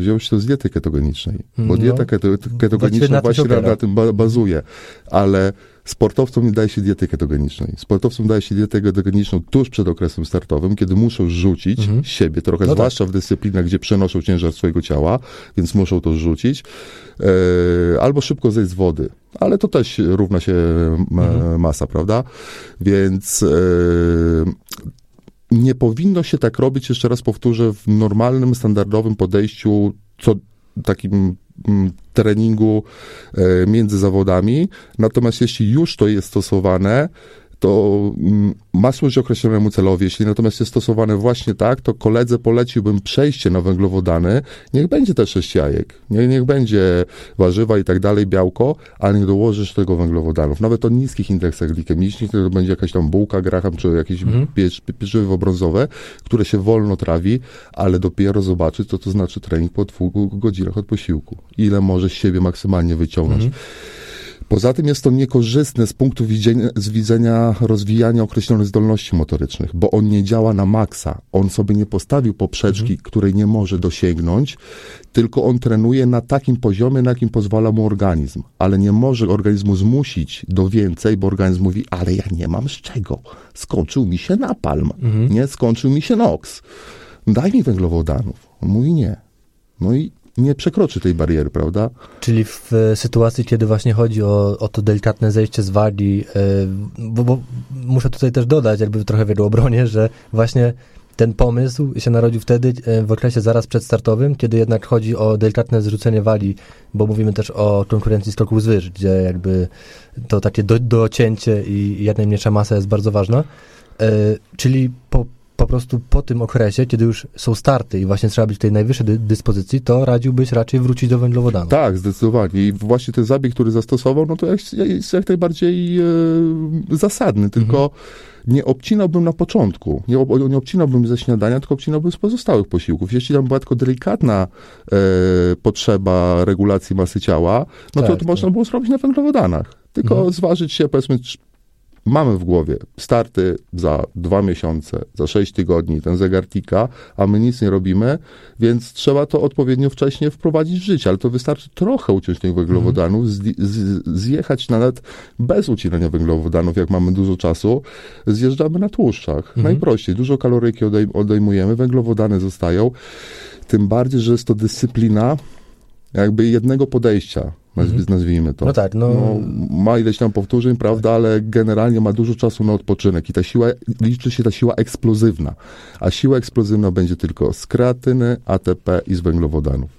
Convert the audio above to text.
wziął się to z diety ketogenicznej, bo No, dieta ketogeniczna właśnie na, na tym ba- bazuje, ale sportowcom nie daje się diety ketogenicznej. Sportowcom daje się dietę ketogeniczną tuż przed okresem startowym, kiedy muszą rzucić Mhm. siebie trochę, No tak. zwłaszcza w dyscyplinach, gdzie przenoszą ciężar swojego ciała, więc muszą to rzucić, e, albo szybko zejść z wody, ale to też równa się ma, Mhm. masa, prawda? Więc e, nie powinno się tak robić, jeszcze raz powtórzę, w normalnym, standardowym podejściu, co takim mm, treningu e, między zawodami. Natomiast jeśli już to jest stosowane, to mm, ma służyć określonemu celowi. Jeśli natomiast jest stosowane właśnie tak, to koledze poleciłbym przejście na węglowodany. Niech będzie też sześć jajek, nie, niech będzie warzywa i tak dalej, białko, ale nie dołożysz tego węglowodanów. Nawet o niskich indeksach glikemicznych, to będzie jakaś tam bułka, graham, czy jakieś Mhm. pieczywo brązowe, które się wolno trawi, ale dopiero zobaczyć, co to znaczy trening po dwóch godzinach od posiłku. Ile możesz siebie maksymalnie wyciągnąć. Mhm. Poza tym jest to niekorzystne z punktu widzenia, z widzenia rozwijania określonych zdolności motorycznych, bo on nie działa na maksa. On sobie nie postawił poprzeczki, której nie może dosięgnąć, tylko on trenuje na takim poziomie, na jakim pozwala mu organizm. Ale nie może organizmu zmusić do więcej, bo organizm mówi, ale ja nie mam z czego. Skończył mi się napalm, Mhm. nie? Skończył mi się NOx. Daj mi węglowodanów. On mówi nie. No i nie przekroczy tej bariery, prawda? Czyli w e, sytuacji, kiedy właśnie chodzi o, o to delikatne zejście z wagi, e, bo, bo muszę tutaj też dodać, jakby trochę w jego obronie, że właśnie ten pomysł się narodził wtedy, e, w okresie zaraz przedstartowym, kiedy jednak chodzi o delikatne zrzucenie wagi, bo mówimy też o konkurencji skoków z wyż, gdzie jakby to takie do, docięcie i jak najmniejsza masa jest bardzo ważna. Czyli po, po prostu po tym okresie, kiedy już są starty i właśnie trzeba być w tej najwyższej dy, dyspozycji, to radziłbyś raczej wrócić do węglowodanów. Tak, zdecydowanie. I właśnie ten zabieg, który zastosował, no to jest, jest jak najbardziej e, zasadny, tylko nie obcinałbym na początku. Nie, ob, nie obcinałbym ze śniadania, tylko obcinałbym z pozostałych posiłków. Jeśli tam była tylko delikatna e, potrzeba regulacji masy ciała, no to, Tak, to można było zrobić na węglowodanach. Tylko Mhm. zważyć się, powiedzmy, mamy w głowie starty za dwa miesiące, za sześć tygodni, ten zegar tika, a my nic nie robimy, więc trzeba to odpowiednio wcześnie wprowadzić w życie, ale to wystarczy trochę uciąć tych węglowodanów, z, zjechać nawet bez ucinania węglowodanów, jak mamy dużo czasu, zjeżdżamy na tłuszczach. Mhm. Najprościej, dużo kaloryki odej- odejmujemy, węglowodany zostają, tym bardziej, że jest to dyscyplina jakby jednego podejścia, Mhm. nazwijmy to. No tak, no, No, ma ileś tam powtórzeń, prawda, ale generalnie ma dużo czasu na odpoczynek i ta siła, liczy się ta siła eksplozywna, a siła eksplozywna będzie tylko z kreatyny, ATP i z węglowodanów.